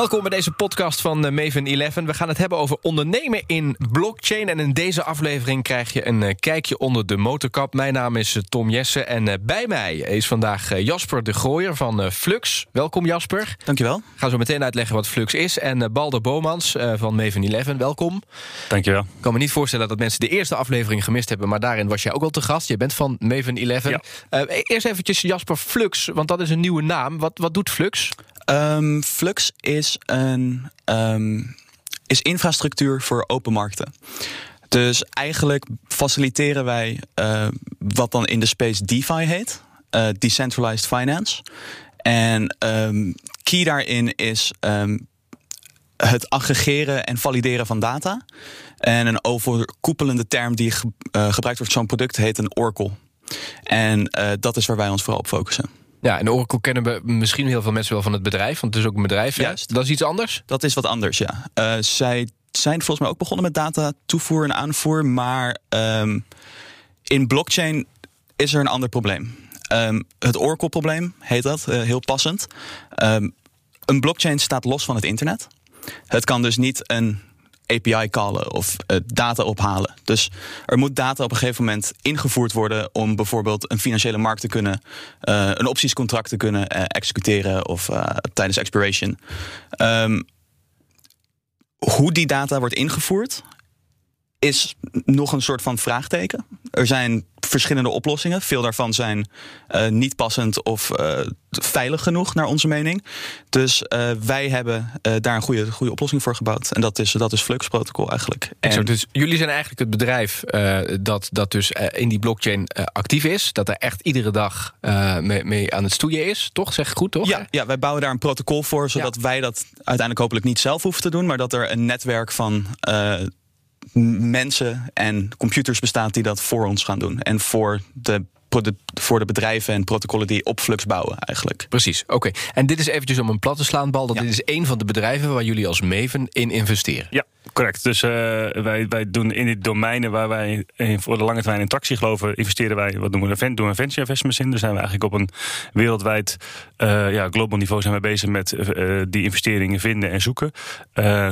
Welkom bij deze podcast van eh, Maven 11. We gaan het hebben over ondernemen in blockchain. En in deze aflevering krijg je een eh, kijkje onder de motorkap. Mijn naam is eh, Tom Jessen en bij mij is vandaag Jasper de Gooier van Flux. Welkom Jasper. Dankjewel. Ik ga zo meteen uitleggen wat Flux is. En Balder Bomans van Maven 11, welkom. Dankjewel. Ik kan me niet voorstellen dat mensen de eerste aflevering gemist hebben... maar daarin was jij ook al te gast. Je bent van Maven 11. Ja. eerst eventjes Jasper Flux, want dat is een nieuwe naam. Wat, wat doet Flux? Um, Flux is, een, um, is infrastructuur voor open markten. Dus eigenlijk faciliteren wij uh, wat dan in de space DeFi heet, uh, Decentralized Finance. En um, key daarin is het aggregeren en valideren van data. En een overkoepelende term die ge uh, gebruikt wordt voor zo'n product heet een Oracle. En dat is waar wij ons vooral op focussen. Ja, en Oracle kennen we misschien heel veel mensen wel van het bedrijf, want het is ook een bedrijf. Juist. Dat is iets anders? Dat is wat anders, ja. Uh, zij zijn volgens mij ook begonnen met data toevoer en aanvoer, maar um, in blockchain is er een ander probleem. Um, het Oracle-probleem heet dat, uh, heel passend. Um, een blockchain staat los van het internet. Het kan dus niet een API callen of uh, data ophalen. Dus er moet data op een gegeven moment ingevoerd worden om bijvoorbeeld een financiële markt te kunnen, uh, een optiescontract te kunnen uh, executeren of tijdens expiration. Um, hoe die data wordt ingevoerd is nog een soort van vraagteken. Er zijn verschillende oplossingen. Veel daarvan zijn uh, niet passend of uh, veilig genoeg, naar onze mening. Dus uh, wij hebben daar een goede, goede oplossing voor gebouwd. En dat is, dat is Flux Protocol eigenlijk. En... Dus jullie zijn eigenlijk het bedrijf dat, dat dus in die blockchain actief is. Dat er echt iedere dag mee, mee, aan het stoeien is. Toch? Zeg ik goed, toch? Ja, ja, wij bouwen daar een protocol voor. Zodat ja. wij dat uiteindelijk hopelijk niet zelf hoeven te doen. Maar dat er een netwerk van mensen en computers bestaat die dat voor ons gaan doen. En voor de voor de bedrijven en protocollen die op Flux bouwen eigenlijk. Precies, oké. En dit is eventjes om een plat te slaan, Bal. Dat dit is een van de bedrijven waar jullie als Maven in investeren. Ja, correct. Dus uh, wij, wij doen in die domeinen waar wij voor de lange termijn in tractie geloven... investeren wij, wat doen we, doen we venture investments in. Daar zijn we eigenlijk op een wereldwijd uh, ja, global niveau zijn we bezig met uh, die investeringen vinden en zoeken.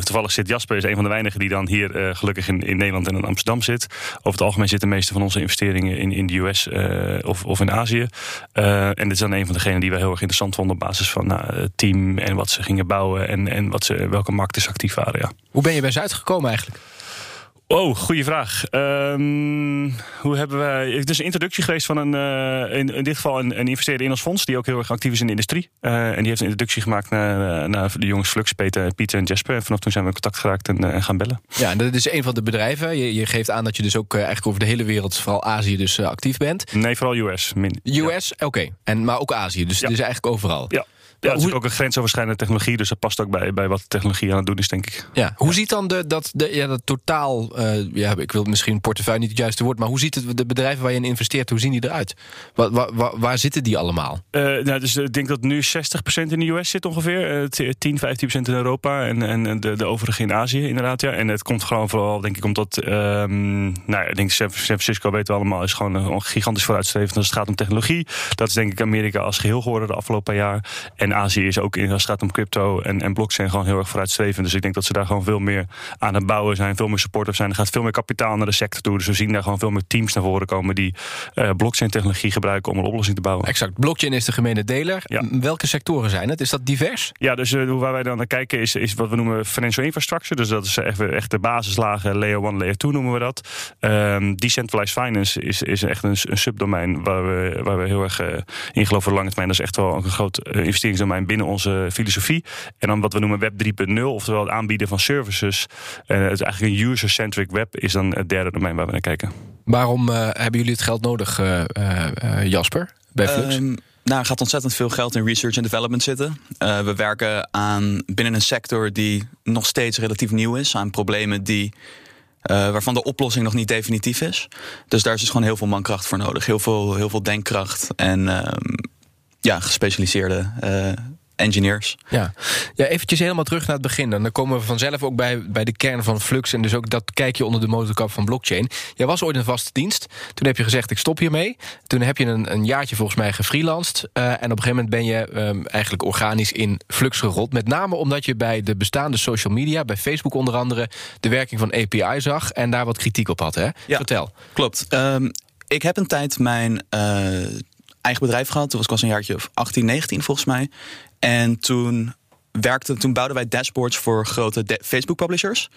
toevallig zit Jasper, is een van de weinigen die dan hier gelukkig in, in Nederland en in Amsterdam zit. Over het algemeen zitten de meeste van onze investeringen in, in de US of, of in Azië. en dit is dan een van degenen die we heel erg interessant vonden op basis van nou, het team en wat ze gingen bouwen en, en wat ze, welke markten ze actief waren. Ja. Hoe ben je bij Zuid gekomen eigenlijk? Oh, goede vraag. Um, hoe hebben wij. Het is een introductie geweest van een. Uh, in, in, dit geval een, een investeerder in ons fonds. die ook heel erg actief is in de industrie. Uh, en die heeft een introductie gemaakt naar, naar de jongens Flux, Peter, Pieter en Jasper. En vanaf toen zijn we in contact geraakt en, gaan bellen. Ja, en dat is een van de bedrijven. Je, je geeft aan dat je dus ook eigenlijk over de hele wereld, vooral Azië, dus actief bent. Nee, vooral US. Min. US, ja. oké. En Maar ook Azië. Dus, ja. dus eigenlijk overal. Ja. Ja, het is ook een grensoverschrijdende technologie, dus dat past ook bij, bij wat de technologie aan het doen is, denk ik. Ja, hoe ziet dan de, dat, de, ja, dat totaal, uh, ja, ik wil misschien portefeuille niet het juiste woord, maar hoe ziet het, de bedrijven waar je in investeert, hoe zien die eruit? Waar, waar, waar zitten die allemaal? Uh, nou, dus ik denk dat nu 60% in de US zit ongeveer, uh, 10, 15% in Europa en, en de, de overige in Azië inderdaad. Ja. En het komt gewoon vooral, denk ik, omdat, um, nou, ik denk San Francisco weten we allemaal, is gewoon een gigantisch vooruitstrevend als het gaat om technologie. Dat is denk ik Amerika als geheel geworden de afgelopen jaar. En en Azië is ook, als het gaat om crypto en, en blockchain, gewoon heel erg vooruitstrevend. Dus ik denk dat ze daar gewoon veel meer aan het bouwen zijn, veel meer supporters zijn. Er gaat veel meer kapitaal naar de sector toe. Dus we zien daar gewoon veel meer teams naar voren komen die uh, blockchain-technologie gebruiken om een oplossing te bouwen. Exact. Blockchain is de gemene deler. Ja. Welke sectoren zijn het? Is dat divers? Ja, dus uh, waar wij dan naar kijken is, is wat we noemen financial infrastructure. Dus dat is echt, echt de basislagen, layer 1, layer 2 noemen we dat. Um, decentralized finance is, is echt een, een subdomein waar we, waar we heel erg uh, in geloven voor lange termijn. Dat is echt wel een groot investeringsdomein binnen onze filosofie. En dan wat we noemen web 3.0, oftewel het aanbieden van services. En het is eigenlijk een user-centric web is dan het derde domein waar we naar kijken. Waarom uh, hebben jullie het geld nodig, uh, uh, Jasper, bij Flux? Um, nou, er gaat ontzettend veel geld in research en development zitten. Uh, we werken aan binnen een sector die nog steeds relatief nieuw is, aan problemen die. Uh, waarvan de oplossing nog niet definitief is. Dus daar is dus gewoon heel veel mankracht voor nodig. Heel veel, heel veel denkkracht en um, ja, gespecialiseerde uh, engineers. Ja. ja, eventjes helemaal terug naar het begin. Dan komen we vanzelf ook bij, bij de kern van Flux. En dus ook dat kijkje onder de motorkap van blockchain. Jij was ooit een vaste dienst. Toen heb je gezegd, ik stop hiermee. Toen heb je een, een jaartje volgens mij gefreelanced. Uh, en op een gegeven moment ben je um, eigenlijk organisch in Flux gerold. Met name omdat je bij de bestaande social media, bij Facebook onder andere... de werking van API zag en daar wat kritiek op had. Hè? Ja, Vertel. Klopt. Um, ik heb een tijd mijn uh, eigen bedrijf gehad. Toen was ik een jaartje of 18, 19 volgens mij. En toen werkte, toen bouwden wij dashboards voor grote Facebook publishers.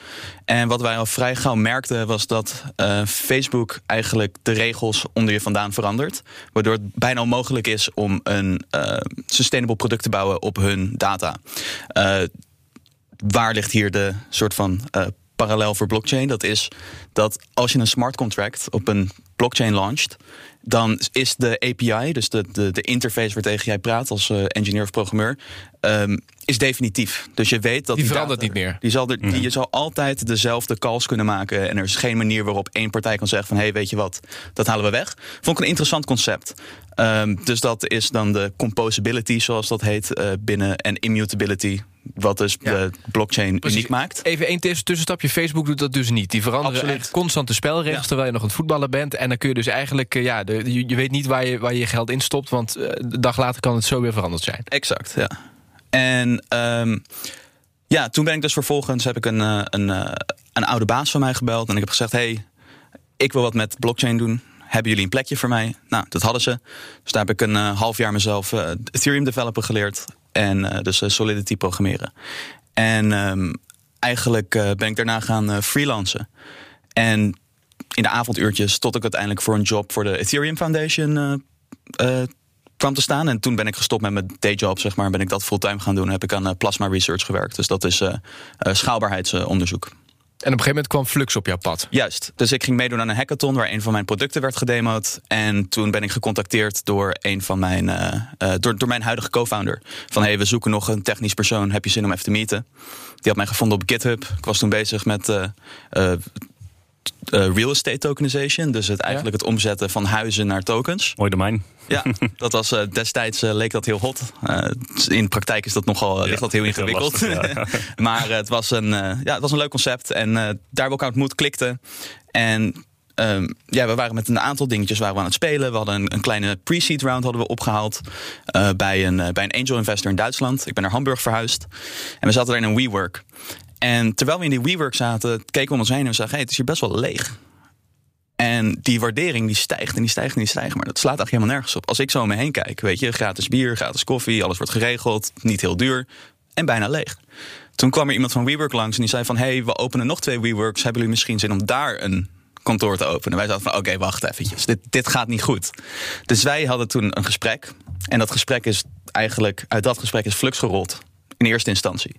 En wat wij al vrij gauw merkten was dat uh, Facebook eigenlijk de regels onder je vandaan verandert. Waardoor het bijna onmogelijk is om een uh, sustainable product te bouwen op hun data. Uh, waar ligt hier de soort van parallel voor blockchain? Dat is dat als je een smart contract op een blockchain launcht, dan is de API, dus de, de, de interface waar tegen jij praat als uh, engineer of programmeur, um, is definitief. Dus je weet dat die, die verandert niet meer. Die zal er, die, je zal altijd dezelfde calls kunnen maken en er is geen manier waarop één partij kan zeggen van hé, hey, weet je wat, dat halen we weg. Vond ik een interessant concept. Um, dus dat is dan de composability, zoals dat heet uh, binnen en immutability wat dus ja. de blockchain Precies. uniek maakt. Even één tussenstapje. Facebook doet dat dus niet. Die veranderen constant de spelregels ja. terwijl je nog aan het voetballen bent. En dan kun je dus eigenlijk, ja, de, je, je, weet niet waar je, waar je je geld in stopt. Want uh, de dag later kan het zo weer veranderd zijn. Exact, ja. En um, ja, toen ben ik dus vervolgens heb ik een, uh, een, een oude baas van mij gebeld. En ik heb gezegd, hey, ik wil wat met blockchain doen. Hebben jullie een plekje voor mij? Nou, dat hadden ze. Dus daar heb ik een half jaar mezelf Ethereum developer geleerd. En uh, dus Solidity programmeren. En um, eigenlijk ben ik daarna gaan freelancen. En in de avonduurtjes tot ik uiteindelijk voor een job voor de Ethereum Foundation kwam te staan. En toen ben ik gestopt met mijn dayjob, zeg maar. Ben ik dat fulltime gaan doen. Heb ik aan plasma research gewerkt. Dus dat is schaalbaarheidsonderzoek. En op een gegeven moment kwam Flux op jouw pad. Juist. Dus ik ging meedoen aan een hackathon waar een van mijn producten werd gedemoed. En toen ben ik gecontacteerd door een van mijn, uh, door, door mijn huidige co-founder. Van hey, we zoeken nog een technisch persoon. Heb je zin om even te meeten? Die had mij gevonden op GitHub. Ik was toen bezig met uh, uh, real estate tokenization. Dus het, eigenlijk ja. het omzetten van huizen naar tokens. Mooi domein. Ja, dat was uh, destijds uh, leek dat heel hot. in de praktijk is dat nogal ja, ligt dat heel ingewikkeld. Heel lastig, ja. maar het, was een, ja, het was een leuk concept. En daar we elkaar ontmoet, klikte. En Um, ja, we waren met een aantal dingetjes waren we aan het spelen. We hadden een, een kleine pre-seed round hadden we opgehaald uh, bij, een, uh, bij een angel investor in Duitsland. Ik ben naar Hamburg verhuisd. En we zaten daar in een WeWork. En terwijl we in die WeWork zaten, keken we om ons heen en we hey, het is hier best wel leeg. En die waardering die stijgt en die stijgt en die stijgt. Maar dat slaat eigenlijk helemaal nergens op. Als ik zo om me heen kijk, weet je, gratis bier, gratis koffie, alles wordt geregeld, niet heel duur en bijna leeg. Toen kwam er iemand van WeWork langs en die zei van... hey, we openen nog twee WeWorks. Hebben jullie misschien zin om daar een kantoor te openen? Wij zaten van, oké, wacht eventjes. Dit, dit gaat niet goed. Dus wij hadden toen een gesprek. En dat gesprek is eigenlijk... Uit dat gesprek is Flux gerold. In eerste instantie.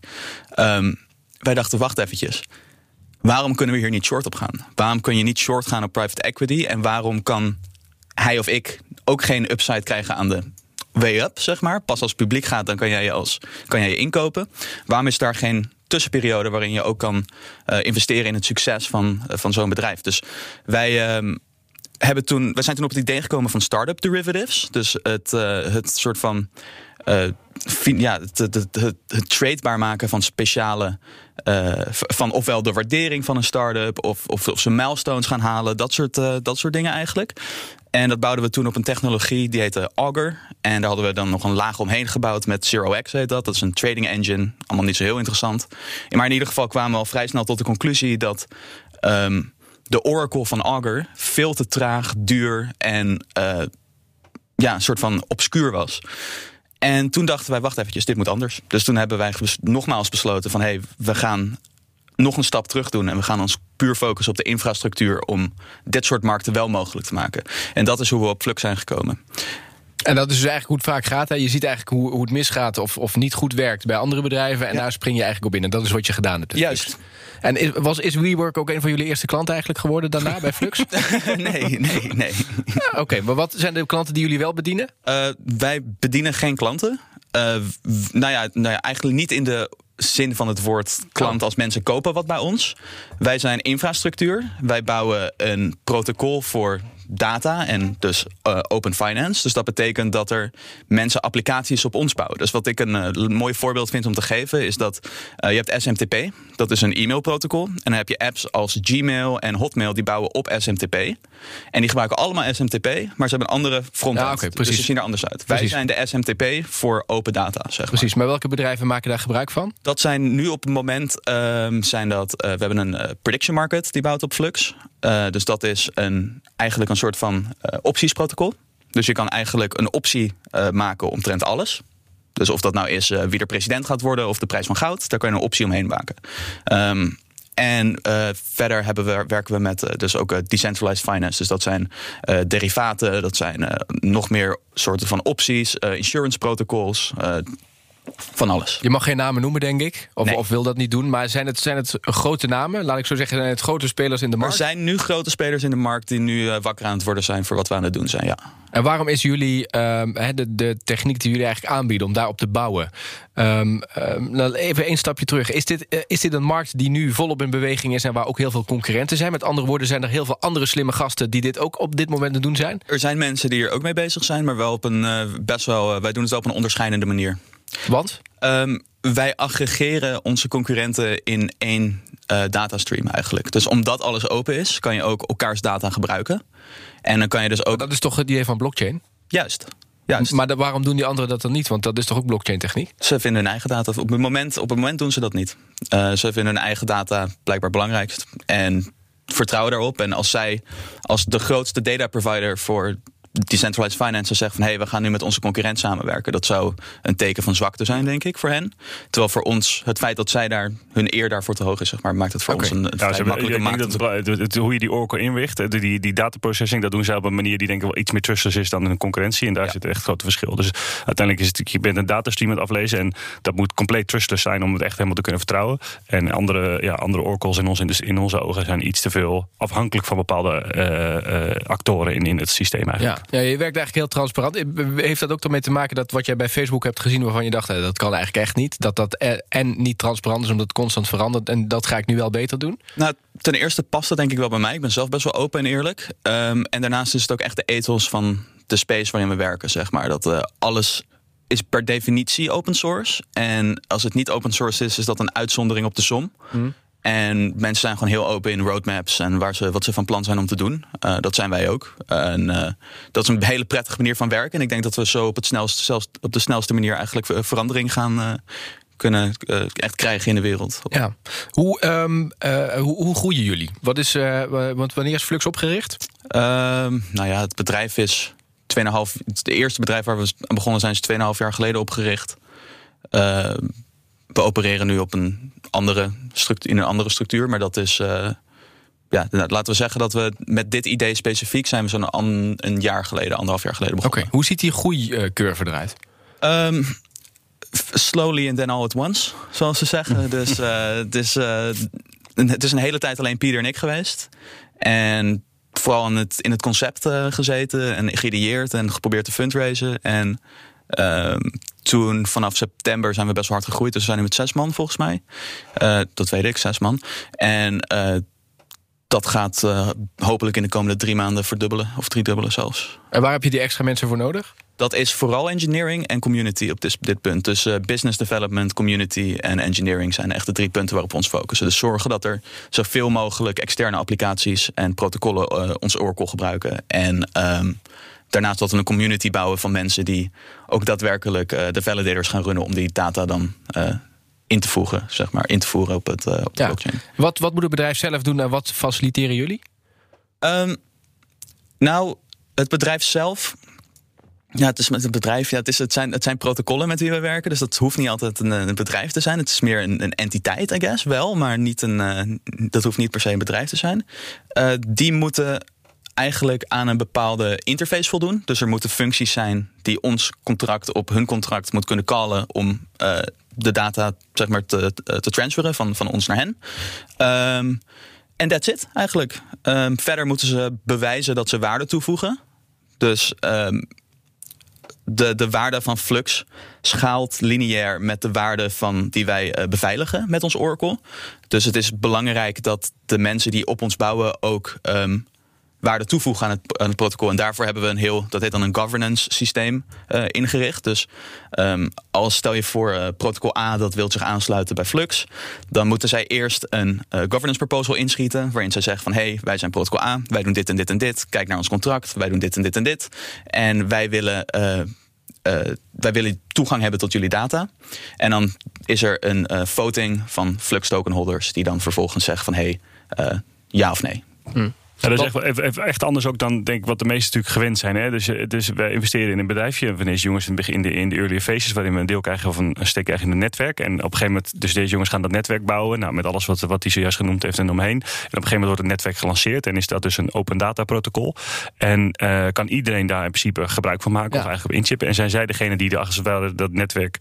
Um, wij dachten, wacht eventjes. Waarom kunnen we hier niet short op gaan? Waarom kun je niet short gaan op private equity? En waarom kan hij of ik ook geen upside krijgen aan de way-up, zeg maar? Pas als het publiek gaat, dan kan jij je, als, kan jij je inkopen. Waarom is daar geen tussenperiode waarin je ook kan uh, investeren in het succes van, uh, van zo'n bedrijf? Dus wij... Uh, hebben toen, wij zijn toen op het idee gekomen van startup derivatives. Dus het, uh, het soort van ja, het, het, het, tradebaar maken van speciale. Uh, van ofwel de waardering van een start-up, of, of, of ze milestones gaan halen, dat soort, uh, dat soort dingen eigenlijk. En dat bouwden we toen op een technologie die heette Augur. En daar hadden we dan nog een laag omheen gebouwd met Zero X heet dat. Dat is een trading engine. Allemaal niet zo heel interessant. Maar in ieder geval kwamen we al vrij snel tot de conclusie dat um, de Oracle van Augur veel te traag, duur en uh, ja, een soort van obscuur was. En toen dachten wij, wacht eventjes, dit moet anders. Dus toen hebben wij nogmaals besloten van... hé, hey, we gaan nog een stap terug doen... en we gaan ons puur focussen op de infrastructuur... om dit soort markten wel mogelijk te maken. En dat is hoe we op Flux zijn gekomen. En dat is dus eigenlijk hoe het vaak gaat. Hè? Je ziet eigenlijk hoe, hoe het misgaat of, of niet goed werkt bij andere bedrijven. En ja. daar spring je eigenlijk op in. En dat is wat je gedaan hebt. Juist. En is, was, is WeWork ook een van jullie eerste klanten eigenlijk geworden daarna bij Flux? nee, nee, nee. Ja, Oké, okay, maar wat zijn de klanten die jullie wel bedienen? Uh, wij bedienen geen klanten. Uh, nou, ja, nou ja, eigenlijk niet in de zin van het woord klant als mensen kopen wat bij ons. Wij zijn infrastructuur. Wij bouwen een protocol voor data en dus uh, open finance. Dus dat betekent dat er mensen applicaties op ons bouwen. Dus wat ik een uh, mooi voorbeeld vind om te geven is dat uh, je hebt SMTP. Dat is een e-mailprotocol. En dan heb je apps als Gmail en Hotmail die bouwen op SMTP. En die gebruiken allemaal SMTP, maar ze hebben een andere frontend. Ja, okay, dus ze zien er anders uit. Precies. Wij zijn de SMTP voor open data, zeg maar. Precies, maar welke bedrijven maken daar gebruik van? Dat zijn nu op het moment um, zijn dat we hebben een prediction market die bouwt op Flux. dus dat is een eigenlijk een soort van uh, optiesprotocol. Dus je kan eigenlijk een optie uh, maken omtrent alles. Dus of dat nou is uh, wie er president gaat worden of de prijs van goud, daar kan je een optie omheen maken. Um, en verder we, werken we met dus ook decentralized finance. Dus dat zijn derivaten, dat zijn nog meer soorten van opties, insurance protocols van alles. Je mag geen namen noemen, denk ik. Of, nee. of, wil dat niet doen. Maar zijn het, zijn het grote namen? Laat ik zo zeggen, zijn het grote spelers in de markt? Er zijn nu grote spelers in de markt die nu uh, wakker aan het worden zijn voor wat we aan het doen zijn, ja. En waarom is jullie um, de, de techniek die jullie eigenlijk aanbieden om daarop te bouwen? Um, um, even één stapje terug. Is dit, uh, is dit een markt die nu volop in beweging is en waar ook heel veel concurrenten zijn? Met andere woorden, zijn er heel veel andere slimme gasten die dit ook op dit moment te doen zijn? Er zijn mensen die er ook mee bezig zijn, maar wel op een uh, best wel. wij doen het wel op een onderscheidende manier. Want? Um, wij aggregeren onze concurrenten in één uh, datastream eigenlijk. Dus omdat alles open is, kan je ook elkaars data gebruiken. En dan kan je dus ook. Maar dat is toch het idee van blockchain? Juist. Juist. Maar de, waarom doen die anderen dat dan niet? Want dat is toch ook blockchain techniek? Ze vinden hun eigen data. Op het moment, op het moment doen ze dat niet. Uh, ze vinden hun eigen data blijkbaar belangrijkst. En vertrouwen daarop. En als zij als de grootste data provider voor decentralized finance zegt van hé, hey, we gaan nu met onze concurrent samenwerken. Dat zou een teken van zwakte zijn, denk ik, voor hen. Terwijl voor ons het feit dat zij daar hun eer daarvoor te hoog is, zeg maar, maakt het voor okay. ons een, een ja, vrij makkelijke maat. Dat, het, het, hoe je die Oracle inricht, die, die, die dataprocessing, dat doen zij op een manier die denk ik wel iets meer trustless is dan een concurrentie. En daar ja. zit echt grote verschil. Dus uiteindelijk is het, je bent een datastream aan het aflezen en dat moet compleet trustless zijn om het echt helemaal te kunnen vertrouwen. En andere, ja, andere oracles in, ons, in, de, in onze ogen zijn iets te veel afhankelijk van bepaalde uh, uh, actoren in, in het systeem eigenlijk. Ja. Ja, je werkt eigenlijk heel transparant. Heeft dat ook ermee te maken dat wat jij bij Facebook hebt gezien... waarvan je dacht, dat kan eigenlijk echt niet. Dat dat en niet transparant is omdat het constant verandert... en dat ga ik nu wel beter doen? Nou, ten eerste past dat denk ik wel bij mij. Ik ben zelf best wel open en eerlijk. Um, en daarnaast is het ook echt de ethos van de space waarin we werken, zeg maar. Dat uh, alles is per definitie open source. En als het niet open source is, is dat een uitzondering op de som. Mm. En mensen zijn gewoon heel open in roadmaps en waar ze, wat ze van plan zijn om te doen. Uh, dat zijn wij ook. En uh, dat is een hele prettige manier van werken. En ik denk dat we zo op, het snelste, zelfs op de snelste manier eigenlijk verandering gaan uh, kunnen echt krijgen in de wereld. Ja. Hoe, um, hoe, hoe, groeien jullie? Wat is, want wanneer is Flux opgericht? Ehm, nou ja, het bedrijf is 2,5. Het eerste bedrijf waar we aan begonnen zijn, is 2,5 jaar geleden opgericht. We opereren nu op een andere structuur, in een andere structuur. Maar dat is. Uh, ja, laten we zeggen dat we met dit idee specifiek zijn we zo'n een, een jaar geleden, anderhalf jaar geleden begonnen. Oké, hoe ziet die groeicurve eruit? Um, slowly and then all at once, zoals ze zeggen. dus uh, het, is, uh, het is een hele tijd alleen Pieter en ik geweest. En vooral in het, in het concept gezeten en geïdeëerd en geprobeerd te fundraisen. En toen vanaf september zijn we best wel hard gegroeid. Dus we zijn nu met zes man volgens mij. Uh, dat weet ik, zes man. En uh, dat gaat uh, hopelijk in de komende drie maanden verdubbelen. Of driedubbelen zelfs. En waar heb je die extra mensen voor nodig? Dat is vooral engineering en community op dit, dit punt. Dus uh, business development, community en engineering zijn echt de drie punten waarop we ons focussen. Dus zorgen dat er zoveel mogelijk externe applicaties en protocollen uh, ons Oracle gebruiken. En um, daarnaast dat we een community bouwen van mensen die ook daadwerkelijk uh, de validators gaan runnen om die data dan uh, in te voegen, zeg maar, in te voeren op, het, uh, op ja. blockchain. Wat, wat moet het bedrijf zelf doen en wat faciliteren jullie? Um, nou, het bedrijf zelf. Ja, het is met het bedrijf. Ja, het, is, het, zijn, het zijn protocollen met wie we werken. Dus dat hoeft niet altijd een, een bedrijf te zijn. Het is meer een, een entiteit, I guess, wel. Maar niet een, dat hoeft niet per se een bedrijf te zijn. Die moeten eigenlijk aan een bepaalde interface voldoen. Dus er moeten functies zijn die ons contract op hun contract moet kunnen callen om uh, de data zeg maar, te, te transferen van, van ons naar hen. Um, en that's it eigenlijk. Um, verder moeten ze bewijzen dat ze waarde toevoegen. Dus um, de, de waarde van Flux schaalt lineair met de waarde van die wij uh, beveiligen met ons Oracle. Dus het is belangrijk dat de mensen die op ons bouwen ook waarde toevoegen aan het, protocol. En daarvoor hebben we een heel, dat heet dan een governance systeem uh, ingericht. Dus um, als stel je voor uh, protocol A dat wil zich aansluiten bij Flux, dan moeten zij eerst een uh, governance proposal inschieten, waarin zij zeggen van hé, hey, wij zijn protocol A, wij doen dit en dit en dit, kijk naar ons contract, wij doen dit en dit en dit. En wij willen wij willen toegang hebben tot jullie data. En dan is er een voting van Flux token holders die dan vervolgens zeggen van hé, hey, ja of nee. Hmm. Ja, dat is echt, echt, anders ook dan denk ik wat de meesten natuurlijk gewend zijn. Hè? Dus, dus wij investeren in een bedrijfje van deze jongens in de, in de early phases, waarin we een deel krijgen of een, een steek krijgen in het netwerk. En op een gegeven moment, dus deze jongens gaan dat netwerk bouwen, nou, met alles wat, wat hij zojuist genoemd heeft en omheen. En op een gegeven moment wordt het netwerk gelanceerd en is dat dus een open data protocol. En uh, kan iedereen daar in principe gebruik van maken ja. of eigenlijk op inchippen. En zijn zij degene die de, als dat netwerk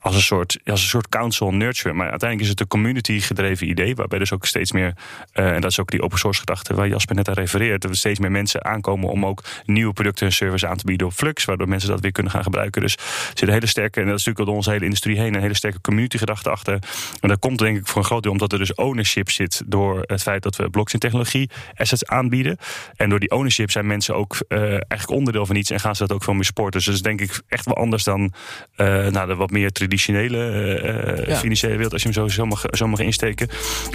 als een soort, als een soort council nurture. Maar uiteindelijk is het een community gedreven idee. Waarbij dus ook steeds meer, uh, en dat is ook die open source gedachte waar Jasper net aan refereert. Dat er steeds meer mensen aankomen om ook nieuwe producten en services aan te bieden op Flux. Waardoor mensen dat weer kunnen gaan gebruiken. Dus er zit een hele sterke, en dat is natuurlijk door onze hele industrie heen, een hele sterke community gedachte achter. En dat komt denk ik voor een groot deel omdat er dus ownership zit door het feit dat we blockchain technologie assets aanbieden. En door die ownership zijn mensen ook uh, eigenlijk onderdeel van iets en gaan ze dat ook veel meer sporten. Dus dat is denk ik echt wel anders dan uh, nou, de wat meer traditionele uh, ja. financiële wereld, als je hem zo, zo, mag, zo mag insteken.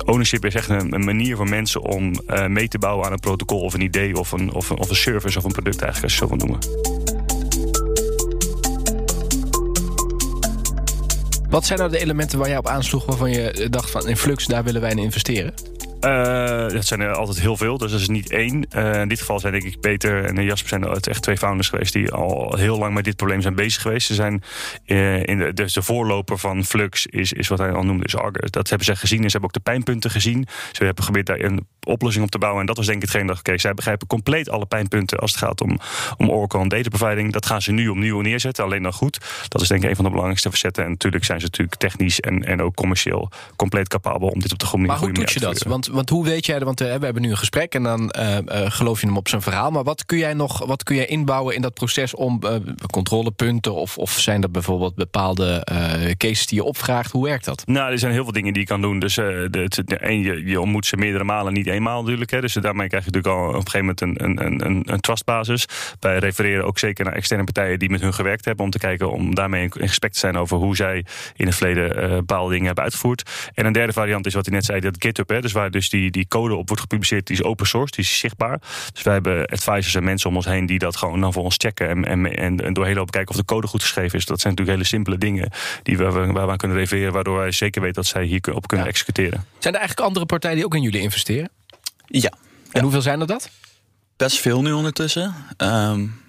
Ownership is echt een, een manier voor mensen om uh, mee te bouwen aan een protocol of een idee of een, of een, of een service of een product eigenlijk, als je zo wil noemen. Wat zijn nou de elementen waar jij op aansloeg waarvan je dacht van in Flux, daar willen wij in investeren? Uh, dat zijn er altijd heel veel, dus dat is niet één. Uh, in dit geval zijn denk ik Peter en Jasper zijn echt twee founders geweest die al heel lang met dit probleem zijn bezig geweest. Ze zijn uh, in de, dus de voorloper van Flux is, is wat hij al noemde, is Argus. Dat hebben ze gezien en ze hebben ook de pijnpunten gezien. Ze hebben geprobeerd daar een oplossing op te bouwen. En dat was denk ik hetgeen dat, oké, okay, zij begrijpen compleet alle pijnpunten als het gaat om, om Oracle en data providing. Dat gaan ze nu opnieuw neerzetten, alleen dan goed. Dat is denk ik een van de belangrijkste facetten. En natuurlijk zijn ze natuurlijk technisch en, en ook commercieel compleet capabel om dit op de goede manier Maar hoe doet je dat? Want want hoe weet jij, want uh, we hebben nu een gesprek en dan uh, uh, geloof je hem op zijn verhaal. Maar wat kun jij nog wat kun jij inbouwen in dat proces om controlepunten of, of zijn er bijvoorbeeld bepaalde cases die je opvraagt? Hoe werkt dat? Nou, er zijn heel veel dingen die je kan doen. Dus de, je, je ontmoet ze meerdere malen, niet eenmaal natuurlijk. Hè. Dus daarmee krijg je natuurlijk al op een gegeven moment een, een, een, een trustbasis. Wij refereren ook zeker naar externe partijen die met hun gewerkt hebben om te kijken om daarmee in gesprek te zijn over hoe zij in het verleden bepaalde dingen hebben uitgevoerd. En een derde variant is wat hij net zei, dat GitHub, hè, dus waar dus die, die code op wordt gepubliceerd, die is open source, die is zichtbaar. Dus wij hebben advisors en mensen om ons heen die dat gewoon dan voor ons checken en, en, en, en doorheen lopen kijken of de code goed geschreven is. Dat zijn natuurlijk hele simpele dingen die we, waar we aan kunnen refereren, waardoor wij zeker weten dat zij hier op kunnen ja. executeren. Zijn er eigenlijk andere partijen die ook in jullie investeren? Ja. En ja. hoeveel zijn er dat? Best veel nu ondertussen. Um,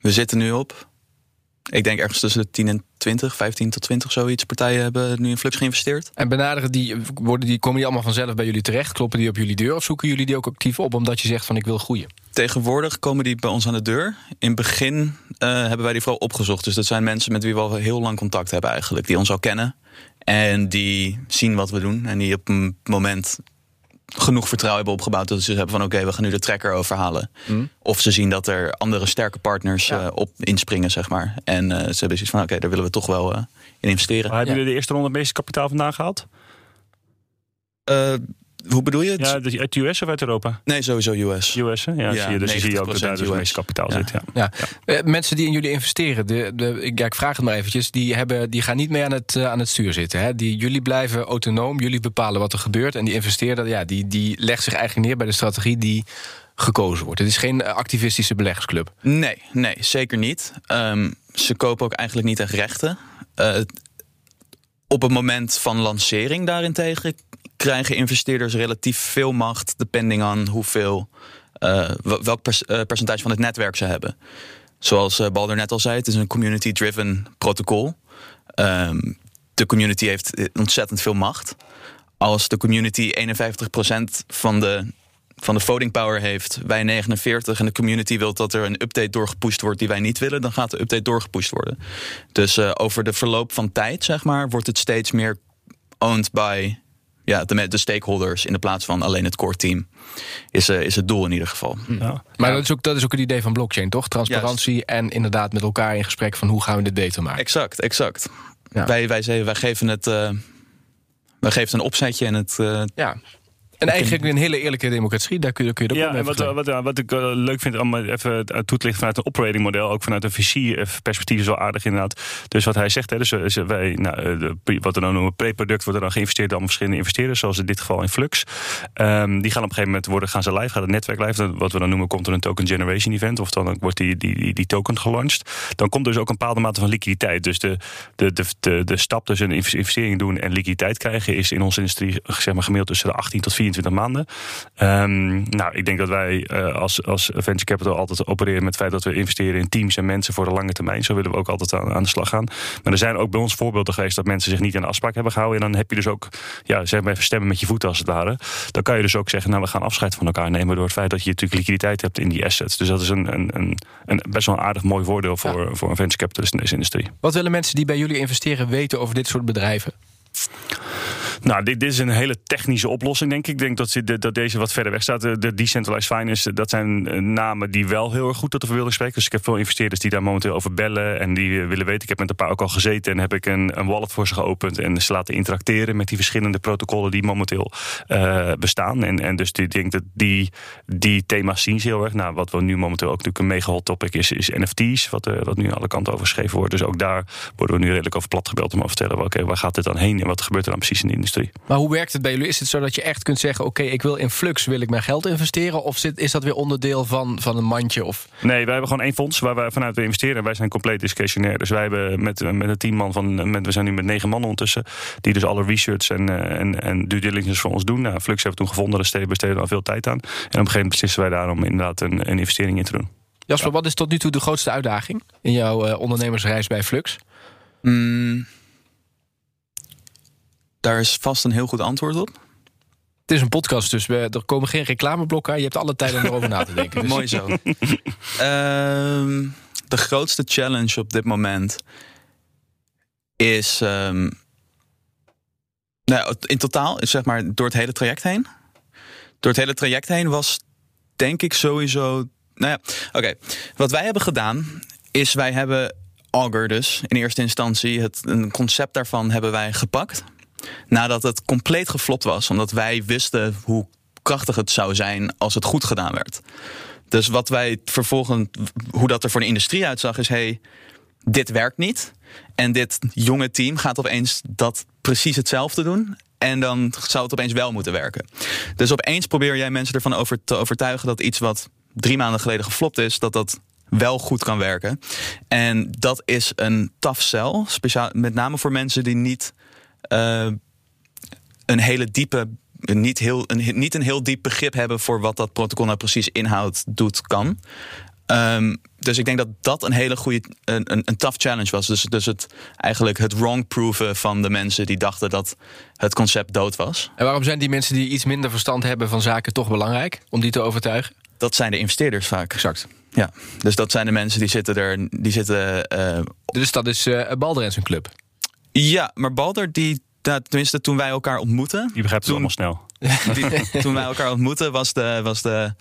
we zitten nu op ik denk ergens tussen de 10 en 20, 15 tot 20 zoiets partijen hebben nu in Flux geïnvesteerd. En benaderen die, worden die, komen die allemaal vanzelf bij jullie terecht? Kloppen die op jullie deur of zoeken jullie die ook actief op omdat je zegt van ik wil groeien? Tegenwoordig komen die bij ons aan de deur. In het begin uh, hebben wij die vooral opgezocht. Dus dat zijn mensen met wie we al heel lang contact hebben eigenlijk. Die ons al kennen. En die zien wat we doen. En die op een moment genoeg vertrouwen hebben opgebouwd dat ze hebben van oké, okay, we gaan nu de tracker overhalen. Mm. Of ze zien dat er andere sterke partners ja. uh, op inspringen, zeg maar. En uh, ze hebben zoiets van oké, okay, daar willen we toch wel uh, in investeren. Maar hebben ja. jullie de eerste ronde het meeste kapitaal vandaan gehaald? Hoe bedoel je? Ja, uit de US of uit Europa? Nee, sowieso US. US, hè? Ja, ja zie je, dus zie je ook dat daar dus het meeste kapitaal ja. zit. Ja. Ja. ja. mensen die in jullie investeren, de, de, ik, ja, ik vraag het maar eventjes, die, hebben, die gaan niet meer aan het, uh, aan het stuur zitten. Hè? Die, jullie blijven autonoom, jullie bepalen wat er gebeurt. En die investeerder, ja, die, die legt zich eigenlijk neer bij de strategie die gekozen wordt. Het is geen activistische beleggersclub. Nee, nee, zeker niet. Um, ze kopen ook eigenlijk niet echt rechten. Uh, op het moment van lancering daarentegen krijgen investeerders relatief veel macht, depending on hoeveel, uh, welk uh, percentage van het netwerk ze hebben. Zoals uh, Balder net al zei, het is een community-driven protocol. Um, de community heeft ontzettend veel macht. Als de community 51% van de, van de voting power heeft, wij 49 en de community wil dat er een update doorgepusht wordt die wij niet willen, dan gaat de update doorgepusht worden. Dus over de verloop van tijd, zeg maar, wordt het steeds meer owned by ja, de, de stakeholders in de plaats van alleen het core team. Is, uh, is het doel in ieder geval. Ja. Maar dat is, ook, dat is ook het idee van blockchain, toch? Transparantie Juist. en inderdaad met elkaar in gesprek van hoe gaan we dit beter maken. Exact, exact. Ja. Wij, wij, wij geven het. Uh, wij geven een opzetje en het. Uh, ja. En eigenlijk een hele eerlijke democratie, daar kun je, kun je ook ja, en wat, wat, wat, ik uh, leuk vind om even toe te lichten vanuit een operating model, ook vanuit een VC-perspectief is wel aardig inderdaad. Dus wat hij zegt, hè, dus, wij, nou, de, wat we dan noemen pre-product, wordt er dan geïnvesteerd door verschillende investeerders, zoals in dit geval in Flux. Um, die gaan op een gegeven moment worden, gaan ze live, gaat het netwerk live. Wat we dan noemen, komt er een token generation event, of dan wordt die, die, die, die token gelanceerd. Dan komt dus ook een bepaalde mate van liquiditeit. Dus de, de, de, de, de stap tussen een investering doen en liquiditeit krijgen is in onze industrie zeg maar, gemiddeld tussen de 18 tot 24 maanden. Um, nou, ik denk dat wij uh, als, als venture capital altijd opereren met het feit dat we investeren in teams en mensen voor de lange termijn. Zo willen we ook altijd aan, aan de slag gaan. Maar er zijn ook bij ons voorbeelden geweest dat mensen zich niet aan de afspraak hebben gehouden. En dan heb je dus ook, ja, zeg maar even stemmen met je voeten als het ware. Dan kan je dus ook zeggen, nou, we gaan afscheid van elkaar nemen door het feit dat je natuurlijk liquiditeit hebt in die assets. Dus dat is een, een, een, een best wel een aardig mooi voordeel voor, ja. voor een venture capitalist in deze industrie. Wat willen mensen die bij jullie investeren weten over dit soort bedrijven? Nou, dit, dit, is een hele technische oplossing, denk ik. Ik denk dat, ze, dat deze wat verder weg staat. De decentralized finance, dat zijn eh, namen die wel heel erg goed tot de verbeelding spreken. Dus ik heb veel investeerders die daar momenteel over bellen en die willen weten. Ik heb met een paar ook al gezeten en heb ik een, een wallet voor ze geopend en ze laten interacteren met die verschillende protocollen die momenteel bestaan. En, en dus ik denk dat die, die thema's zien ze heel erg. Nou, wat we nu momenteel ook natuurlijk een mega hot topic is, is NFT's, wat, uh, wat nu alle kanten over geschreven wordt. Dus ook daar worden we nu redelijk over plat gebeld om te vertellen, oké, waar gaat dit dan heen en wat gebeurt er dan precies in de? Maar hoe werkt het bij jullie? Is het zo dat je echt kunt zeggen: Oké, okay, ik wil in Flux wil ik mijn geld investeren? Of zit, is dat weer onderdeel van, van een mandje? Of? Nee, wij hebben gewoon één fonds waar wij vanuit we investeren. Wij zijn compleet discretionair. Dus wij hebben met, met een team man van. Met, we zijn nu met negen man ondertussen. Die dus alle research en, en, en due diligence voor ons doen. Nou, Flux hebben we toen gevonden, daar besteden we al veel tijd aan. En op een gegeven moment beslissen wij daarom inderdaad een, een investering in te doen. Jasper, ja. wat is tot nu toe de grootste uitdaging in jouw uh, ondernemersreis bij Flux? Mm, daar is vast een heel goed antwoord op. Het is een podcast, dus we, er komen geen reclameblokken. Je hebt alle tijd om erover na te denken. Dus. Mooi zo. uh, de grootste challenge op dit moment is... Um, nou, in totaal, zeg maar, door het hele traject heen. Door het hele traject heen was, denk ik, sowieso... Nou ja, oké. Okay. Wat wij hebben gedaan, is wij hebben Augur dus in eerste instantie... Het, een concept daarvan hebben wij gepakt nadat het compleet geflopt was. Omdat wij wisten hoe krachtig het zou zijn als het goed gedaan werd. Dus wat wij vervolgens, hoe dat er voor de industrie uitzag, is: hey, dit werkt niet. En dit jonge team gaat opeens dat precies hetzelfde doen. En dan zou het opeens wel moeten werken. Dus opeens probeer jij mensen ervan over te overtuigen dat iets wat drie maanden geleden geflopt is, dat dat wel goed kan werken. En dat is een tough sell. Speciaal, met name voor mensen die niet uh, een hele diepe, niet, heel, een, niet een heel diep begrip hebben voor wat dat protocol nou precies inhoudt, doet, kan. Um, dus ik denk dat dat een hele goede, een, een, een tough challenge was. Dus, dus het eigenlijk het wrong proven van de mensen die dachten dat het concept dood was. En waarom zijn die mensen die iets minder verstand hebben van zaken toch belangrijk om die te overtuigen? Dat zijn de investeerders vaak. Exact. Ja, dus dat zijn de mensen die zitten er, die zitten. Uh, dus dat is uh, Balder en zijn club. Ja, maar Balder die nou, tenminste, toen wij elkaar ontmoeten. Je begrijpt toen, het allemaal snel. Die, toen wij elkaar ontmoeten, was de. Was de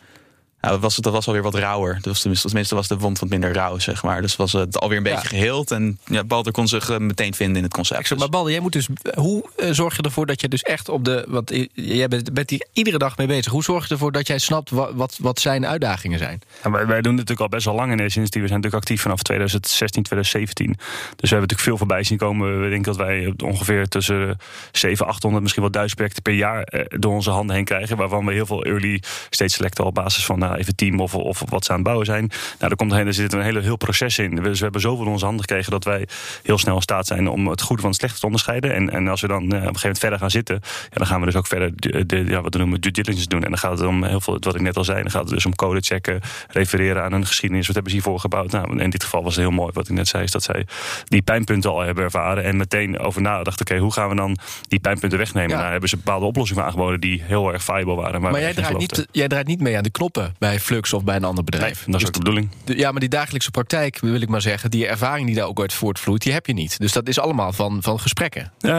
nou, was, dat was alweer wat rauwer. Dus tenminste, was de wond wat minder rauw, zeg maar. Dus was het alweer een beetje ja. geheeld. En ja, Balder kon zich uh, meteen vinden in het concept. Zeg, maar Balder, jij moet dus. Hoe uh, zorg je ervoor dat je dus echt op de. Wat, jij bent, bent hier iedere dag mee bezig. Hoe zorg je ervoor dat jij snapt wat, wat, wat zijn uitdagingen zijn? Ja, wij, wij, doen het natuurlijk al best wel lang in deze industrie. We zijn natuurlijk actief vanaf 2016, 2017. Dus we hebben natuurlijk veel voorbij zien komen. We denken dat wij ongeveer tussen 700, 800, misschien wel 1000 projecten per jaar uh, door onze handen heen krijgen. Waarvan we heel veel early stage selecten op basis van nou, even team of of wat ze aan het bouwen zijn. Nou, daar komt er, er zit een hele heel proces in. Dus we hebben zoveel in onze handen gekregen dat wij heel snel in staat zijn om het goede van het slechte te onderscheiden. En, en als we dan uh, op een gegeven moment verder gaan zitten, ja, dan gaan we dus ook verder de, de, ja, wat we noemen due diligence doen. En dan gaat het om heel veel, wat ik net al zei, dan gaat het dus om code checken, refereren aan een geschiedenis. Wat hebben ze hiervoor gebouwd? Nou, in dit geval was het heel mooi wat ik net zei, is dat zij die pijnpunten al hebben ervaren en meteen over nadachten. Oké, hoe gaan we dan die pijnpunten wegnemen? Ja. Nou, hebben ze bepaalde oplossingen aangeboden die heel erg viable waren. Maar, maar jij, draait niet, jij draait niet mee aan de knoppen bij Flux of bij een ander Nee, bedrijf. dat is Dus ook de bedoeling. ja, maar die dagelijkse praktijk, wil ik maar zeggen, die ervaring die daar ook uit voortvloeit, die heb je niet. Dus dat is allemaal van, van gesprekken. Eh,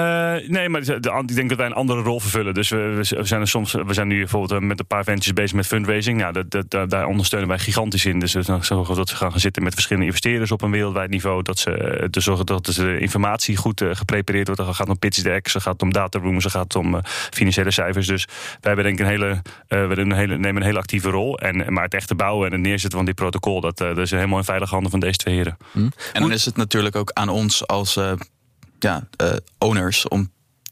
nee, maar ik denk dat wij een andere rol vervullen. Dus we, we we zijn er soms, we zijn nu bijvoorbeeld eh, met een paar ventures bezig met fundraising. Nou, dat, dat, daar- ondersteunen wij gigantisch in. Dus we zorgen dat ze gaan zitten met verschillende investeerders op een wereldwijd niveau. Dat ze eh, te zorgen dat de informatie goed geprepareerd wordt. Het gaat om pitch decks, het gaat om data rooms, het gaat om financiële cijfers. Dus wij hebben denk ik een hele, we een hele, nemen een hele actieve rol. En, maar het echte bouwen en het neerzetten van dit protocol, dat, eh, dat is helemaal in veilige handen van deze twee heren. En dan is het natuurlijk ook aan ons als eh, ja, eh, owners om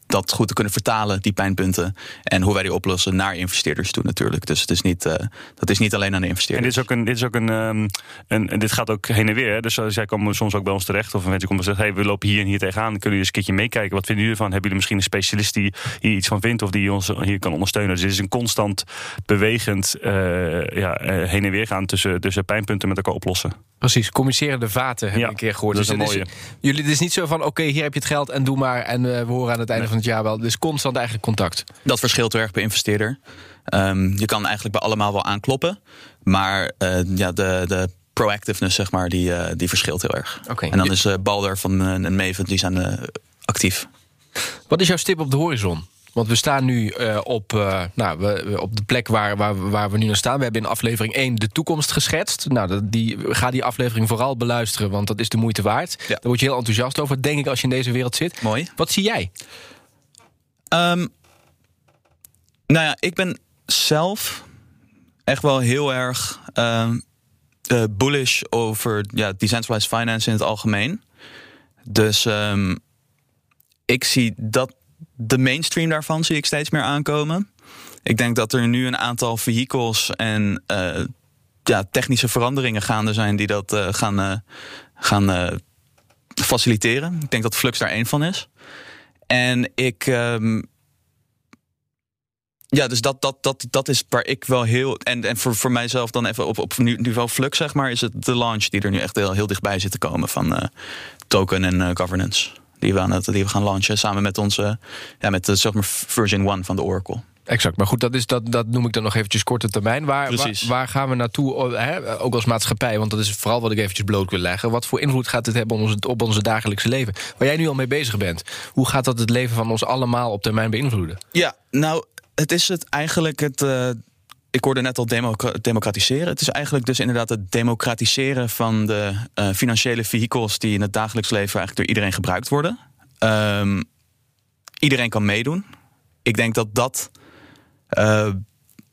dat goed te kunnen vertalen, die pijnpunten. En hoe wij die oplossen naar investeerders toe natuurlijk. Dus het is niet, eh, dat is niet alleen aan de En investeerders. dit is ook een, dit is ook een, ehm, een en dit gaat ook heen en weer. Dus eh, zij komen soms ook bij ons terecht. Of mensen komen en zeggen: hey, we lopen hier en hier tegenaan. Kunnen jullie eens een keertje meekijken? Wat vinden jullie ervan? Hebben jullie misschien een specialist die hier iets van vindt of die ons hier kan ondersteunen? Dus het is een constant bewegend eh, ja, heen en weer gaan tussen, tussen pijnpunten met elkaar oplossen. Precies, communicerende vaten heb Ja, ik een keer gehoord. dat is Dus een het mooie. jullie, het is niet zo van, oké, hier heb je het geld en doe maar. En eh, we horen aan het einde van het jaar wel. Dus constant eigenlijk contact. Dat verschilt heel erg per investeerder. Ehm, je kan eigenlijk bij allemaal wel aankloppen. Maar eh, ja, de, de proactiveness, zeg maar, die, eh, die verschilt heel erg. Oké. En dan is eh, Balder van eh, en Maven, die zijn eh, actief. Wat is jouw stip op de horizon? Want we staan nu eh, op, eh, nou, we, op de plek waar, waar, waar we nu naar staan. We hebben in aflevering 1 de toekomst geschetst. Nou, die, ga die aflevering vooral beluisteren, want dat is de moeite waard. Daar word je heel enthousiast over, denk ik, als je in deze wereld zit. Mooi. Wat zie jij? Ehm, nou ja, ik ben zelf echt wel heel erg ehm, eh, bullish over ja, decentralized finance in het algemeen. Dus ehm, ik zie dat de mainstream daarvan zie ik steeds meer aankomen. Ik denk dat er nu een aantal vehicles en eh, ja, technische veranderingen gaande zijn die dat eh, gaan, eh, gaan faciliteren. Ik denk dat Flux daar één van is. En ik. ehm, ja, dus dat, dat, dat, dat is waar ik wel heel. En, en voor, voor mijzelf dan even op, op niveau Flux, zeg maar, is het de launch die er nu echt heel, heel dichtbij zit te komen van token en governance. Die we, aan het, die we gaan launchen samen met onze. Ja, met de zeg maar version 1 van de Oracle. Exact, maar goed, dat, is, dat, dat noem ik dan nog eventjes korte termijn. Waar, waar, gaan we naartoe, hè, ook als maatschappij? Want dat is vooral wat ik eventjes bloot wil leggen. Wat voor invloed gaat dit hebben op onze, op onze dagelijkse leven? Waar jij nu al mee bezig bent. Hoe gaat dat het leven van ons allemaal op termijn beïnvloeden? Ja, nou, het is het eigenlijk het. eh, ik hoorde net al democ- democratiseren. Het is eigenlijk dus inderdaad het democratiseren van de eh, financiële vehicles die in het dagelijks leven eigenlijk door iedereen gebruikt worden. Ehm, iedereen kan meedoen. Ik denk dat dat eh,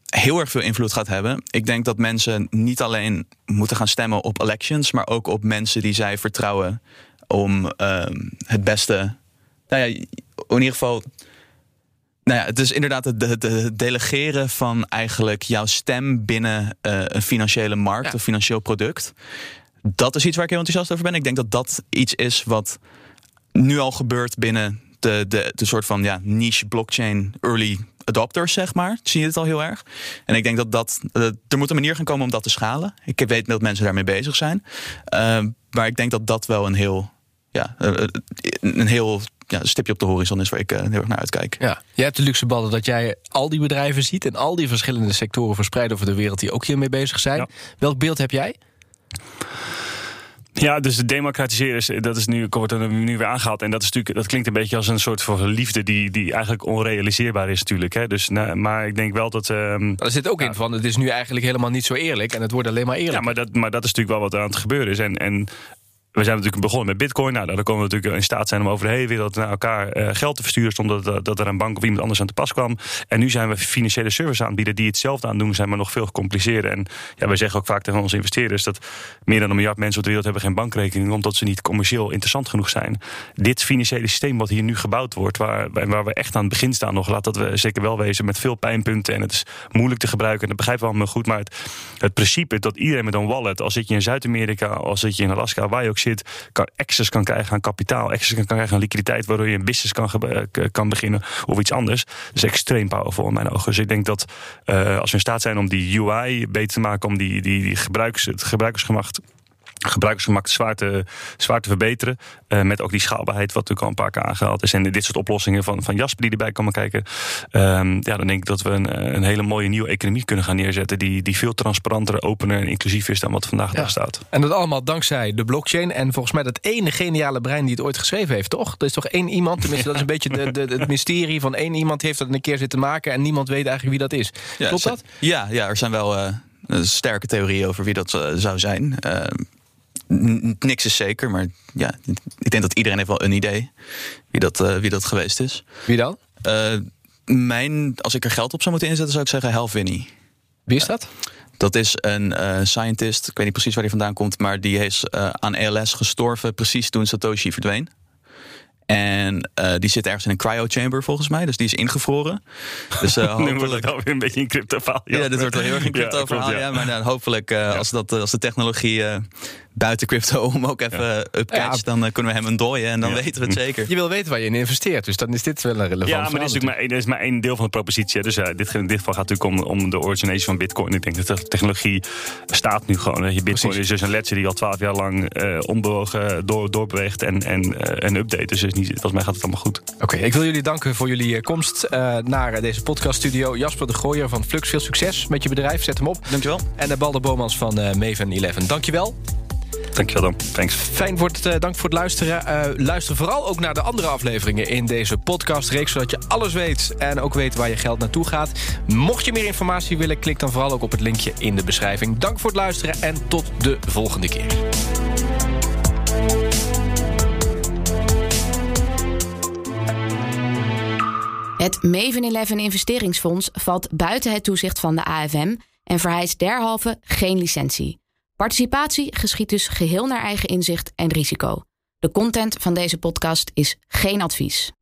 heel erg veel invloed gaat hebben. Ik denk dat mensen niet alleen moeten gaan stemmen op elections, maar ook op mensen die zij vertrouwen om ehm, het beste. Nou ja, in ieder geval nou ja, het is inderdaad het de, de delegeren van eigenlijk jouw stem binnen eh, een financiële markt, Ja. een financieel product. Dat is iets waar ik heel enthousiast over ben. Ik denk dat dat iets is wat nu al gebeurt binnen de, de, de soort van ja, niche blockchain early adopters, zeg maar. Zie je het al heel erg. En ik denk dat dat. eh, er moet een manier gaan komen om dat te schalen. Ik weet dat mensen daarmee bezig zijn. Eh, maar ik denk dat dat wel een heel. Ja, een heel ja, stipje op de horizon is waar ik eh, heel erg naar uitkijk. Ja, jij hebt de luxe ballen dat jij al die bedrijven ziet... en al die verschillende sectoren verspreid over de wereld... die ook hiermee bezig zijn. Ja. Welk beeld heb jij? Ja, dus het democratiseren, is, dat is nu, wordt er nu weer aangehaald. En dat, is natuurlijk, dat klinkt een beetje als een soort van liefde die, die eigenlijk onrealiseerbaar is natuurlijk. Hè. Dus, nou, maar ik denk wel dat... ehm, Er zit ook in van, het is nu eigenlijk helemaal niet zo eerlijk... en het wordt alleen maar eerlijk. Ja, maar dat, maar dat is natuurlijk wel wat aan het gebeuren is. En, en we zijn natuurlijk begonnen met Bitcoin. Nou, dan komen we natuurlijk in staat zijn om over de hele wereld naar elkaar eh, geld te versturen. zonder dat, er een bank of iemand anders aan te pas kwam. En nu zijn we financiële service aanbieden die hetzelfde aan doen zijn, maar nog veel gecompliceerder. En ja, wij zeggen ook vaak tegen onze investeerders dat meer dan een miljard mensen op de wereld hebben geen bankrekening. omdat ze niet commercieel interessant genoeg zijn. Dit financiële systeem wat hier nu gebouwd wordt, waar, waar we echt aan het begin staan nog, laat dat we zeker wel wezen met veel pijnpunten. En het is moeilijk te gebruiken. En dat begrijpen we allemaal goed. Maar het, het principe dat iedereen met een wallet, als zit je in Zuid-Amerika, als zit je in Alaska, waar je ook kan access kan krijgen aan kapitaal, access kan krijgen aan liquiditeit, waardoor je een business kan, k- kan beginnen of iets anders. Dat is extreem powerful in mijn ogen. Dus ik denk dat eh, als we in staat zijn om die UI beter te maken, om die, die, die gebruikers, het gebruikersgemak gebruikersgemak zwaar te, zwaar te verbeteren. Uh, met ook die schaalbaarheid, wat natuurlijk al een paar keer aangehaald is. En dit soort oplossingen van, van Jasper die erbij komen kijken. Um, ja, dan denk ik dat we een, een, hele mooie nieuwe economie kunnen gaan neerzetten. Die, die veel transparanter, opener en inclusief is dan wat vandaag ja. daar staat. En dat allemaal dankzij de blockchain. En volgens mij dat ene geniale brein die het ooit geschreven heeft, toch? Er is toch één iemand, tenminste, dat is een beetje de, de, het mysterie van één iemand die heeft dat een keer zitten maken. En niemand weet eigenlijk wie dat is. Ja, Klopt dat? Ja, ja, er zijn wel. Uh, sterke theorieën over wie dat uh, zou zijn. Niks is zeker, maar ja, ik denk dat iedereen heeft wel een idee wie dat, uh, wie dat geweest is. Wie dan? Uh, mijn, als ik er geld op zou moeten inzetten, zou ik zeggen Hal Finney. Wie is dat? Dat is een uh, scientist, ik weet niet precies waar hij vandaan komt, maar die is aan ALS gestorven precies toen Satoshi verdween. En uh, die zit ergens in een cryo chamber volgens mij. Dus die is ingevroren. Dus, uh, hopelijk... Nu wordt het alweer een beetje een crypto verhaal. Ja, dit wordt wel heel erg een crypto verhaal. Ja, ja. maar dan hopelijk uh, als, dat, als de technologie buiten crypto om ook even ja. dan kunnen we hem een dooien en dan weten we het zeker. Je wil weten waar je in investeert. Dus dan is dit wel een relevant Ja, maar dit is, natuurlijk maar, één, is maar één deel van de propositie. Dus dit, in dit geval gaat het natuurlijk om, om de origination van bitcoin. Ik denk dat de technologie staat nu gewoon. Je bitcoin Precies. is dus een ledger die al twaalf jaar lang onbewogen door, doorbeweegt en, en, en update. Dus is niet, volgens mij gaat het allemaal goed. Oké, okay, ik wil jullie danken voor jullie komst uh, naar deze podcaststudio. Jasper de Gooier van Flux, veel succes met je bedrijf. Zet hem op. Dankjewel. En de Balder Bomans van uh, Maven 11. Dankjewel. Dankjewel dan. Thanks. Fijn voor het, uh, dank voor het luisteren. Uh, luister vooral ook naar de andere afleveringen in deze podcastreeks... zodat je alles weet en ook weet waar je geld naartoe gaat. Mocht je meer informatie willen, klik dan vooral ook op het linkje in de beschrijving. Dank voor het luisteren en tot de volgende keer. Het Maven 11 investeringsfonds valt buiten het toezicht van de AFM en vereist derhalve geen licentie. Participatie geschiet dus geheel naar eigen inzicht en risico. De content van deze podcast is geen advies.